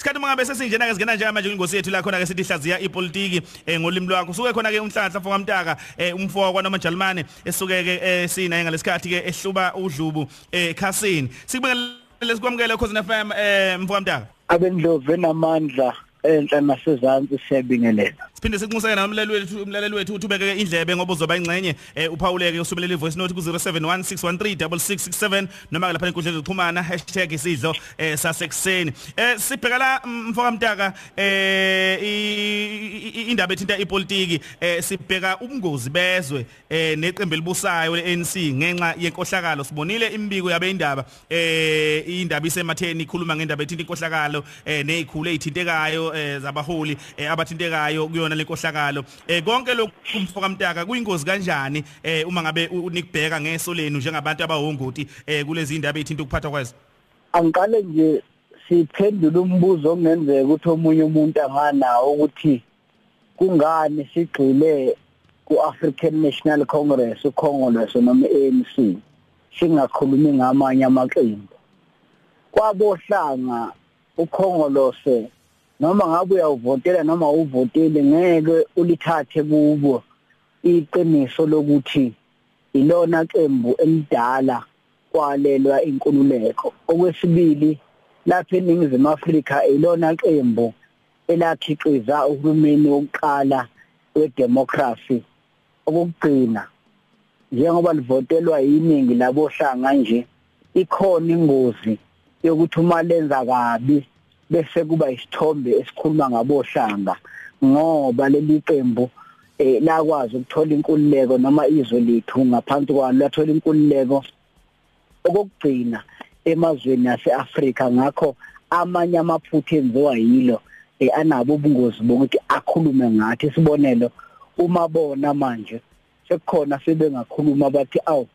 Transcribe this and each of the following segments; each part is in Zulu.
Isikhathi mangabe sesinjena ke singena njengamanje kwingosi yethu la khona ke sithi hlaziya ipolitiki eh, ngolimi lwakho. Suke khona ke umhlanhla mfoka mtaka eh, umfoko kwanoma Jalimane esuke ke eh, sina ngalesikhathi ke ehluba udlubu ekhasini. Sikubengele sikwamukele cause na FM mfoka mtaka abendlovu enamandla enhla nasezantsi siyabingelela. Siphinde sikunxuseke namlaleli wethu umlaleli wethu uthubeke indlebe ngoba uzoba ingcenye eh, uphawuleke usubelela ivoice note ku 0716136667 noma lapha enkundleni zokuxhumana #isidlo eh, sasekuseni. Eh sibheka la mfoka mtaka indaba ethinta ipolitiki. Sibheka ubungozi bezwe neqembu elibusayo leANC ngenxa yenkohlakalo. Sibonile imbiko yabe indaba eh indaba isematheni ikhuluma ngendaba ethinta inkohlakalo nezikhulu ezithintekayo zabaholi abathintekayo kuyo kuyona lenkohlakalo. Eh konke lokhu mfoka mtaka kuyingozi kanjani eh uma ngabe unikubheka ngeso lenu njengabantu abahongoti eh kulezi indaba ethinta ukuphathwa kwazo? Angiqale nje siphendula umbuzo ongenzeka ukuthi omunye umuntu anganawo ukuthi kungani sigxile ku-African National Congress ukhongolose noma ANC singakhulumi ngamanye amaqembu. Kwabohlanga ukhongolose noma ngabe uyawuvotela noma uvotile ngeke ulithathe kubo iqiniso lokuthi ilona qembu elidala kwalelwa inkululeko. Okwesibili lapha eningizimu Afrika ilona qembu elakhiqiza uhulumeni wokuqala wedemocracy okugcina njengoba livotelwa yiningi labohlanga nje ikhona ingozi yokuthi uma lenza kabi bese kuba isithombe esikhuluma ngabohlanga ngoba leli qembu eh lakwazi ukuthola inkululeko noma izwe lethu ngaphansi kwalo lathola inkululeko okugcina emazweni yaseAfrika ngakho amanye amaphutha enziwa yilo eh anabo ubungozi bokuthi akhulume ngathi isibonelo uma bona manje sekukhona sebengakhuluma bathi awu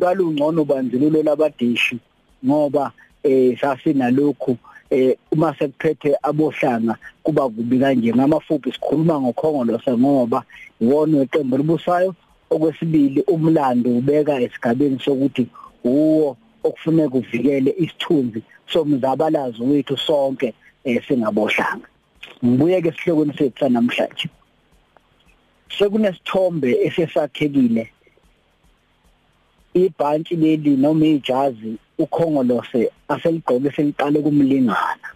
lwalungcono bandlululo labadeshi ngoba eh sasinalokhu eh uma sekuphethe abohlanga kuba kubi kanje. Ngamafuphi sikhuluma ngokhongolose ngoba iwona weqembu libusayo okwesibili umlando ubeka esigabeni sokuthi uwo okufuneka uvikele isithunzi somzabalazo wethu sonke esingabohlanga ngibuye ke sihlokweni sethu namhlanje sekunesithombe esesakhekile. Ibhantshi leli noma ijazi ukhongolose aseligqoke seliqale kumlingana.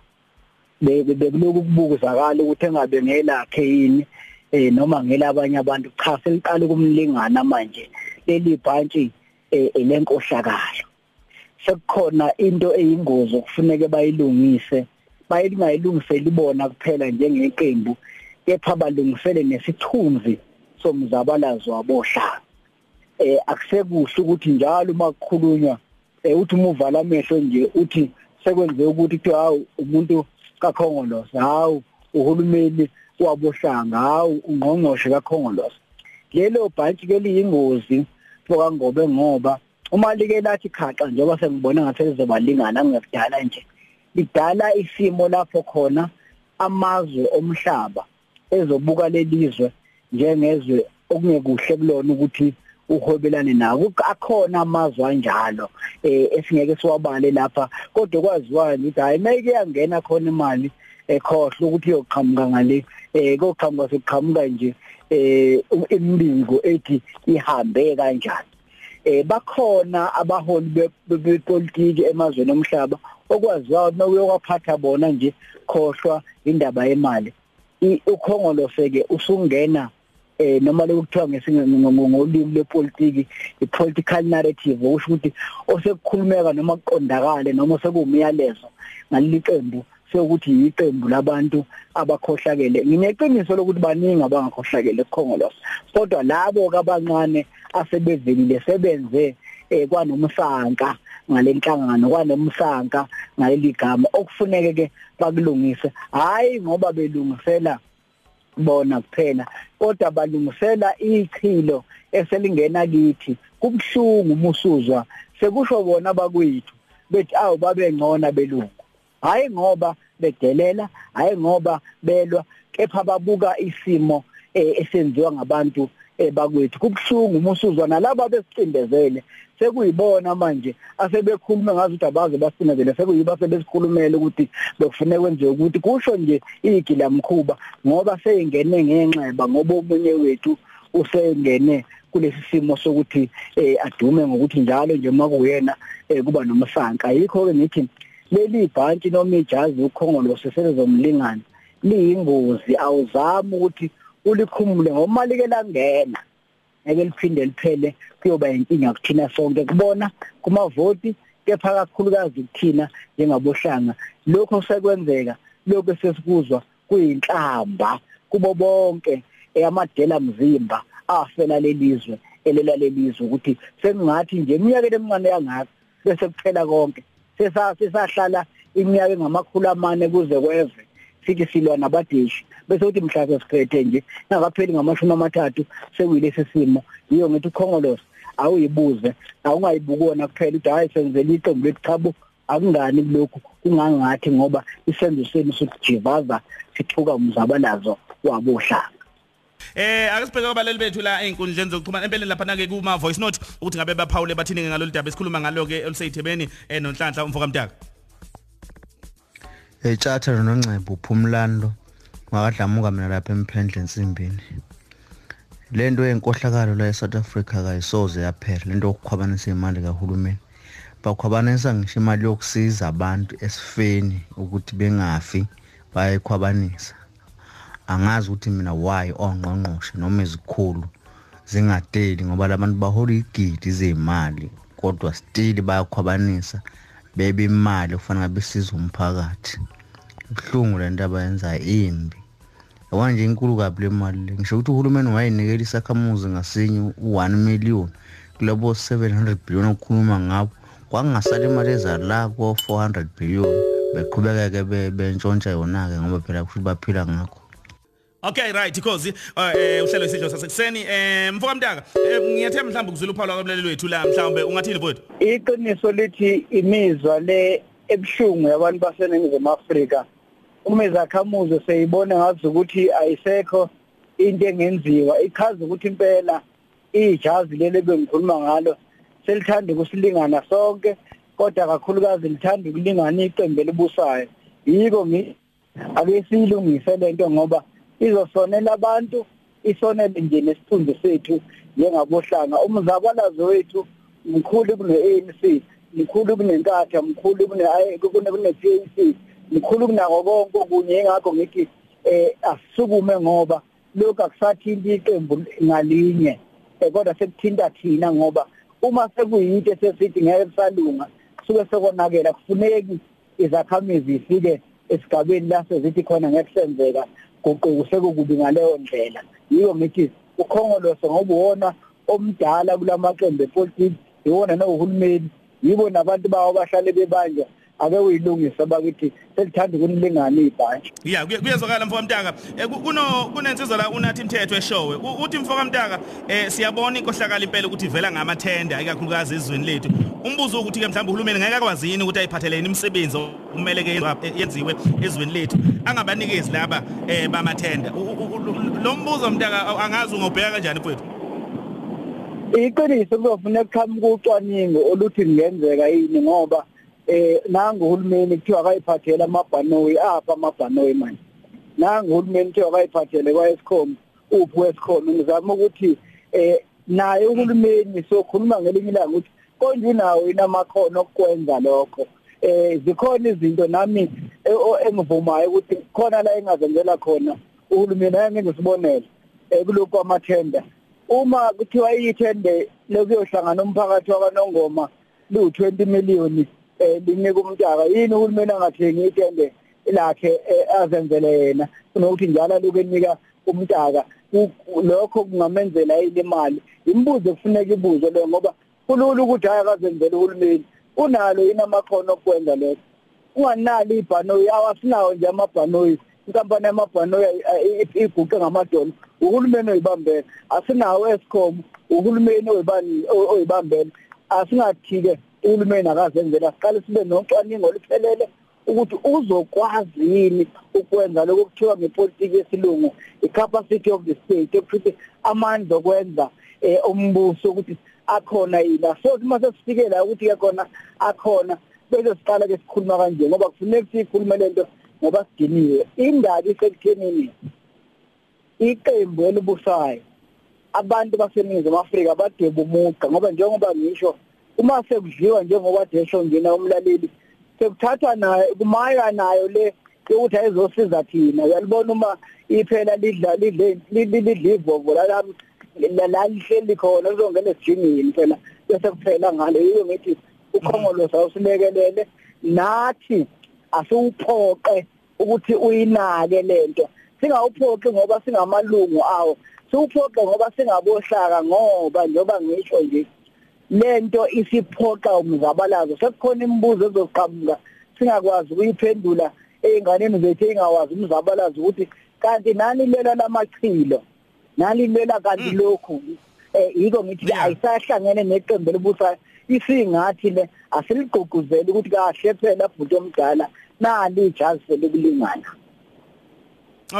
Bekuloku kubukuzakala ukuthi engabe ngelakhe yini eh noma ngelabanye abantu. Cha seliqale kumlingana manje. Leli bhantshi eh lenkohlakalo. Sekukhona into eyingozi okufuneke bayilungise. Bayingayilungiseli bona kuphela njengeqembu kepha balungisele nesithunzi somzabalazo wabohlanga. Eh akusekuhle ukuthi njalo uma kukhulunywa eh uthi uma uvala amehlo nje uthi sekwenze ukuthi kuthi hawu umuntu kakhongolosa hawu uhulumeni wabohlanga hawu ungqongqoshe kakhongolosa lelo bhantshi ke liyingozi fokangobe ngoba uma like lathi khaxa njengoba sengibona ngathi lizobalingana ngekudala nje lidala isimo lapho khona amazwe omhlaba ezobuka lelizwe njengezwe okungekuhle kulona ukuthi uhwebelane nawo. Akhona amazwe anjalo eh esingeke siwabale lapha. Kodwa kwaziwayo ukuthi hayi mayike yangena khona imali ekhohle ukuthi iyoqhamuka ngale eh koqhamuka sekuqhamuka nje eh imbingo ethi ihambe kanjani. Eh bakhona abaholi bepolitiki emazweni omhlaba okwaziwayo nawuyokwaphatha bona nje khohlwa indaba yemali. Ukhongolose ke usungena eh noma lokuthiwa ngolimi lepolitiki ipolitical narrative okusho ukuthi osekukhulumeka noma kuqondakale noma sekuwumyalezo ngaleli qembu sokuthi yiqembu labantu abakhohlakele. Ngineqiniso lokuthi baningi abangakhohlakele ekhongolose kodwa labo kabancane asebevelile sebenze eh kwanomsanka ngalenhlangano kwanomsanka ngaleli gama okufuneke ke bakulungise hayi ngoba belungisela bona kuphela. Kodwa balungisela ichilo eselingena kithi kubhlungu umusuzwa. Sekusho bona bakwethu bethi awu babengcona belungu. Hayi ngoba bedelela hayi ngoba belwa kepha babuka isimo esenziwa ngabantu bakwethu. Kubuhlungu uma usuzwa nalabo besicindezele sekuyibona manje asebekhuluma ngazi ukuthi abaze basicindezele sekuyiba sebesikhulumela ukuthi bekufuneka kwenziwe ukuthi kusho nje igilamkhuba ngoba seyingene ngenxeba ngoba omunye wethu usengene kulesi simo sokuthi eh adume ngokuthi njalo nje makuyena eh kuba nomsanka yikho ke ngithi leli bhantshi noma ijazi ukhongolo sesezomlingana liyingozi. Awuzami ukuthi ulikhumule ngoba like langena. Ngeke liphinde liphele kuyoba inkinga kuthina sonke kubona kumavoti kepha kakhulukazi kuthina njengabohlanga. Lokho sekwenzeka lokho sesikuzwa kuyinhlamba kubo bonke amadela mzimba afela lelizwe elela lelizwe ukuthi sekungathi nje iminyaka emincane yangaka bese kuphela konke. Sesahlala iminyaka engamakhulu amane kuze kweve sithi silwa nabadeshi bese uthi mhla sesiphethe nje ngakapheli ngamashumi amathathu sekuyilesi simo. Yiyo ngithi ukhongolosi awuyibuze. Awungayibukona kuphela ukuthi hayi senzele iqembu lesichabo akungani kulokhu? Kungangathi ngoba isenzo senu sokujivaza sithuka umzabalazo wabohlanga Eh akasibheke abaleli bethu la einkundleni zokuxhumana. Empeleni lapha ke kuma voice note ukuthi ngabe baphawule bathini ngalolu daba esikhuluma ngalo ke oluseyithebeni eh nonhlanhla umfoka mtaka Etshatha noNcebo uphumlando wakadlamuka mina lapha emphendle ensimbini. Lento yenkohlakalo la eSouth Africa kayisoze yaphela lento yokukhwabanisa imali kahulumeni. Bakhwabanisa ngisho imali yokusiza abantu esifeni ukuthi bengafi bayayikhwabanisa. Angazi ukuthi mina why ongqongqoshe noma izikhulu zingadeli ngoba labantu bahola igidi zezimali kodwa still bayakhwabanisa. Bebe imali kufanele besiza umphakathi. Ubuhlungu lento abayenzayo imbi. Yabona nje inkulu kabi le mali le. Ngisho ukuthi uhulumeni wayinikela isakhamuzi ngasinye u-1 million kulabo 700 billion okukhuluma ngabo. Kwakungasala imali ezala ko-400 billion. Beqhubekeke bentshontsha yona-ke ngoba phela kusho baphila ngakho. Okay right because eh uhlelo isidlo sasekuseni eh mfoka mntaka ngiyathemba mhlawumbe kuzula uphawula kwamlaleli wethu la mhlawumbe ungathini mfowethu Iqiniso lithi imizwa le ebhlungu yabantu baseningizimu Afrika uma izakhamuzi seyibona ngazi ukuthi ayisekho into engenziwa ichaza ukuthi impela ijazi leli bengikhuluma ngalo selithanda ukusilingana sonke kodwa kakhulukazi lithanda ukulingana iqembu elibusayo. Yiko ngi ake siyilungise lento ngoba izosonela abantu isonele nje nesithunzi sethu njengabohlanga. Umzabalazo wethu mkhulu kune-ANC mkhulu kunenkatha mkhulu kune kune-PAC mkhulu kunako konke okunye. Ngakho ngithi eh asisukume ngoba lokhu akusathinti iqembu ngalinye. Kodwa sekuthinta thina ngoba uma sekuyinto esesithi ngeke kusalunga suke sekonakela kufuneki izakhamizi ifike esigabeni la sezithi khona ngeke senzeka guquko sekukubi ngaleyo ndlela. Yiyo ngithi ukhongolose ngoba uwona omdala kulamaqembu epolitiki iwona nohulumeni. Yibo nabantu bawo bahlale bebanja ake uyilungisa bakithi selithanda ukunilingana ibhanji ya kuyezwakala mfoka mtaka. Kuno kunensizwa la unathi imthetho eshowe. Uthi mfoka mtaka eh siyabona inkohlakala impela ukuthi ivela ngamathenda ikakhulukazi ezweni lethu. Umbuzo ukuthi ke mhlawumbe uhulumeni ngeke akwazi yini ukuthi ayiphathelene imisebenzi kumele ke yenziwe ezweni lethu. Angabanikezi laba eh bamathenda. Lo mbuzo mtaka angazi ungobheka kanjani mfowethu? Iqiniso kuzofuneka kuqhamuka ucwaningo oluthi kungenzeka yini ngoba eh nangu uhulumeni kuthiwa akayiphathela amabhanoyi apha amabhanoyi manje. Nangu uhulumeni kuthiwa akayiphathele kwaEscom uphi weScom ngizama ukuthi eh naye uhulumeni sokhuluma ngelinye ilanga ukuthi konje unawo inamakhono okwenza lokho. Eh zikhona izinto nami engivumayo ukuthi khona la engazenzela khona uhulumeni ayengenza isibonelo eh kulokhu kwamathenda uma kuthiwa iyithende lokuyohlangana umphakathi wakwaNongoma lu20 million eh linika umntaka yini uhulumeni angathengi itende lakhe azenzele yena? Kunokuthi njalo loku enika umntaka lokho kungamenzela imali? Imibuzo kufuneka ibuzwe lo ngoba kulula ukuthi hayi akazenzele uhulumeni unalo yini amakhono okwenza lokho? Unganalo ibhanoyi awasinawo nje amabhanoyi inkampani yamabhanoyi iguqe ngamadolo. Uhulumeni oyibambela asinawo escom uhulumeni oyibani oyibambela asingathi-ke uhulumeni akazenzela siqale sibe nocwaningo oluphelele ukuthi uzokwazi yini ukwenza lokho kuthiwa ngepolitiki yesilungu i-capacity of the state ukuthi amandla okwenza eh, umbuso ukuthi akhona yini so uma sesifike la ukuthi ke khona akhona bese siqala ke sikhuluma kanje ngoba kufanele sikhulume lento ngoba sidiniwe. Indaba isekuthenini iqembu elibusayo abantu baseningizimu Afrika badeba umuqa ngoba njengoba ngisho uma sekudliwa njengoba desho ngina umlaleli sekuthathwa nayo kumaya nayo le ukuthi ayizosiza thina. Uyalibona uma iphela lidla lidle lidla ivovo la lihleli khona uzongena esijinini phela bese kuphela ngale yiyo ngithi ukhongolo sawusilekelele. Nathi asiwuphoqe ukuthi uyinake lento singawuphoqi ngoba singamalungu awo siwuphoqe ngoba singabohlaka ngoba njoba ngisho nje lento isiphoqa umzabalazo. Sekukhona imibuzo ezoqhamuka singakwazi ukuyiphendula einganeni zethu engawazi umzabalazo ukuthi kanti nani lela lamachilo? Nani lela kanti lokhu eh yiko ngithi ayisahlangene neqembu elibusayo isingathi le asiligqugquzeli ukuthi kahle phela bhuti omdala nali ijazi selikulingana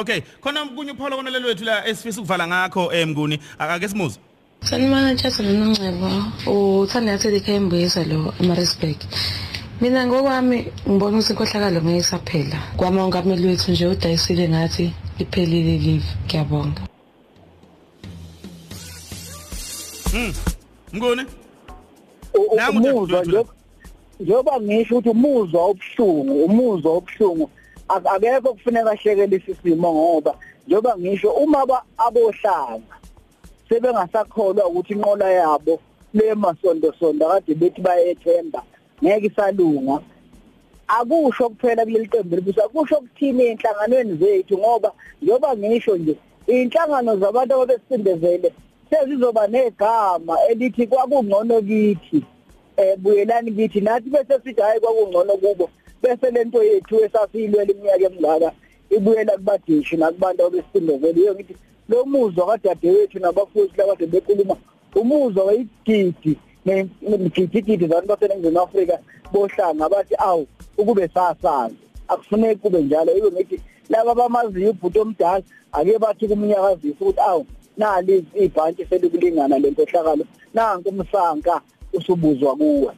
Okay khona kunye uPaul konelelo wethu la esifisa ukuvala ngakho emnguni ake simuze Sanibona Tshasa noNcebo uthanda yathi likhembisa lo Marisburg Mina ngokwami ngibona ukuthi inkohlakalo ngeke isaphela kwamongameli wethu nje udayisile ngathi liphelile live ngiyabonga. Mm Ngone umuzwa nje njengoba ngisho ukuthi umuzwa obuhlungu umuzwa obuhlungu akekho kufuneka ashekele isisimo ngoba njengoba ngisho uma abohlanga sebengasakholwa ukuthi inqola yabo lemasondo sondo kade bethi bayethemba ngeke isalunga. Akusho kuphela kuleli qembu libusa kusho kuthini enhlanganweni zethu ngoba njengoba ngisho nje inhlangano zabantu ababesindezele sezizoba negama elithi kwakungcono kithi. Eh buyelani kithi? Nathi bese sithi hayi kwakungcono kubo. Bese lento yethu esasiyilwela iminyaka emingaka ibuyela kubadishi nakubantu abesindezele yiyo ngithi lo muzwa kadadewethu nabafuthi labade bekhuluma umuzwa wayigidi nemgidigidi zabantu baseNingizimu Afrika bohlanga bathi awu ukube sasazi akufuneki kube njalo. Yibe ngithi laba bamaziyo ubhuti omdala ake bathi kumnyakazisa ukuthi awu nali ibhanti selikulingana lenkohlakalo nanku umsanka usubuzwa kuwe.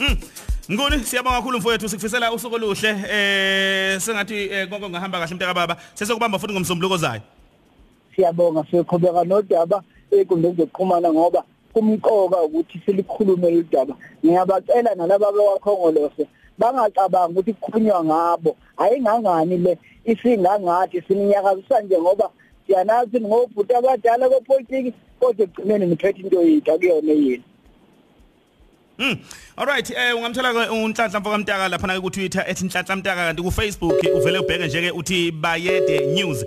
Mm Nguni? Siyabonga kakhulu mfowethu. Sikufisela usuku oluhle. Eh sengathi konke ngahamba kahle mntaka baba. Sesokubamba futhi ngomsombuluko zayo. Siyabonga siqhubeka nodaba. Ekundeni zokuxhumana ngoba kumqoka ukuthi silikhulume udaba ngiyabacela nalabo abakhongolose bangacabanga ukuthi kukhulunywa ngabo. Ayingangani le? Isingangathi siminyakazisa nje ngoba siyanathi ngobhuti abadala kwepolitiki kodwa egcineni niphethe into yethu akuyona yini Mm. Alright, eh ungamthola unhlanhla mfoka mtaka lapha na ku Twitter @nhlanhla mtaka kanti ku Facebook uvele ubheke nje ke uthi bayede news.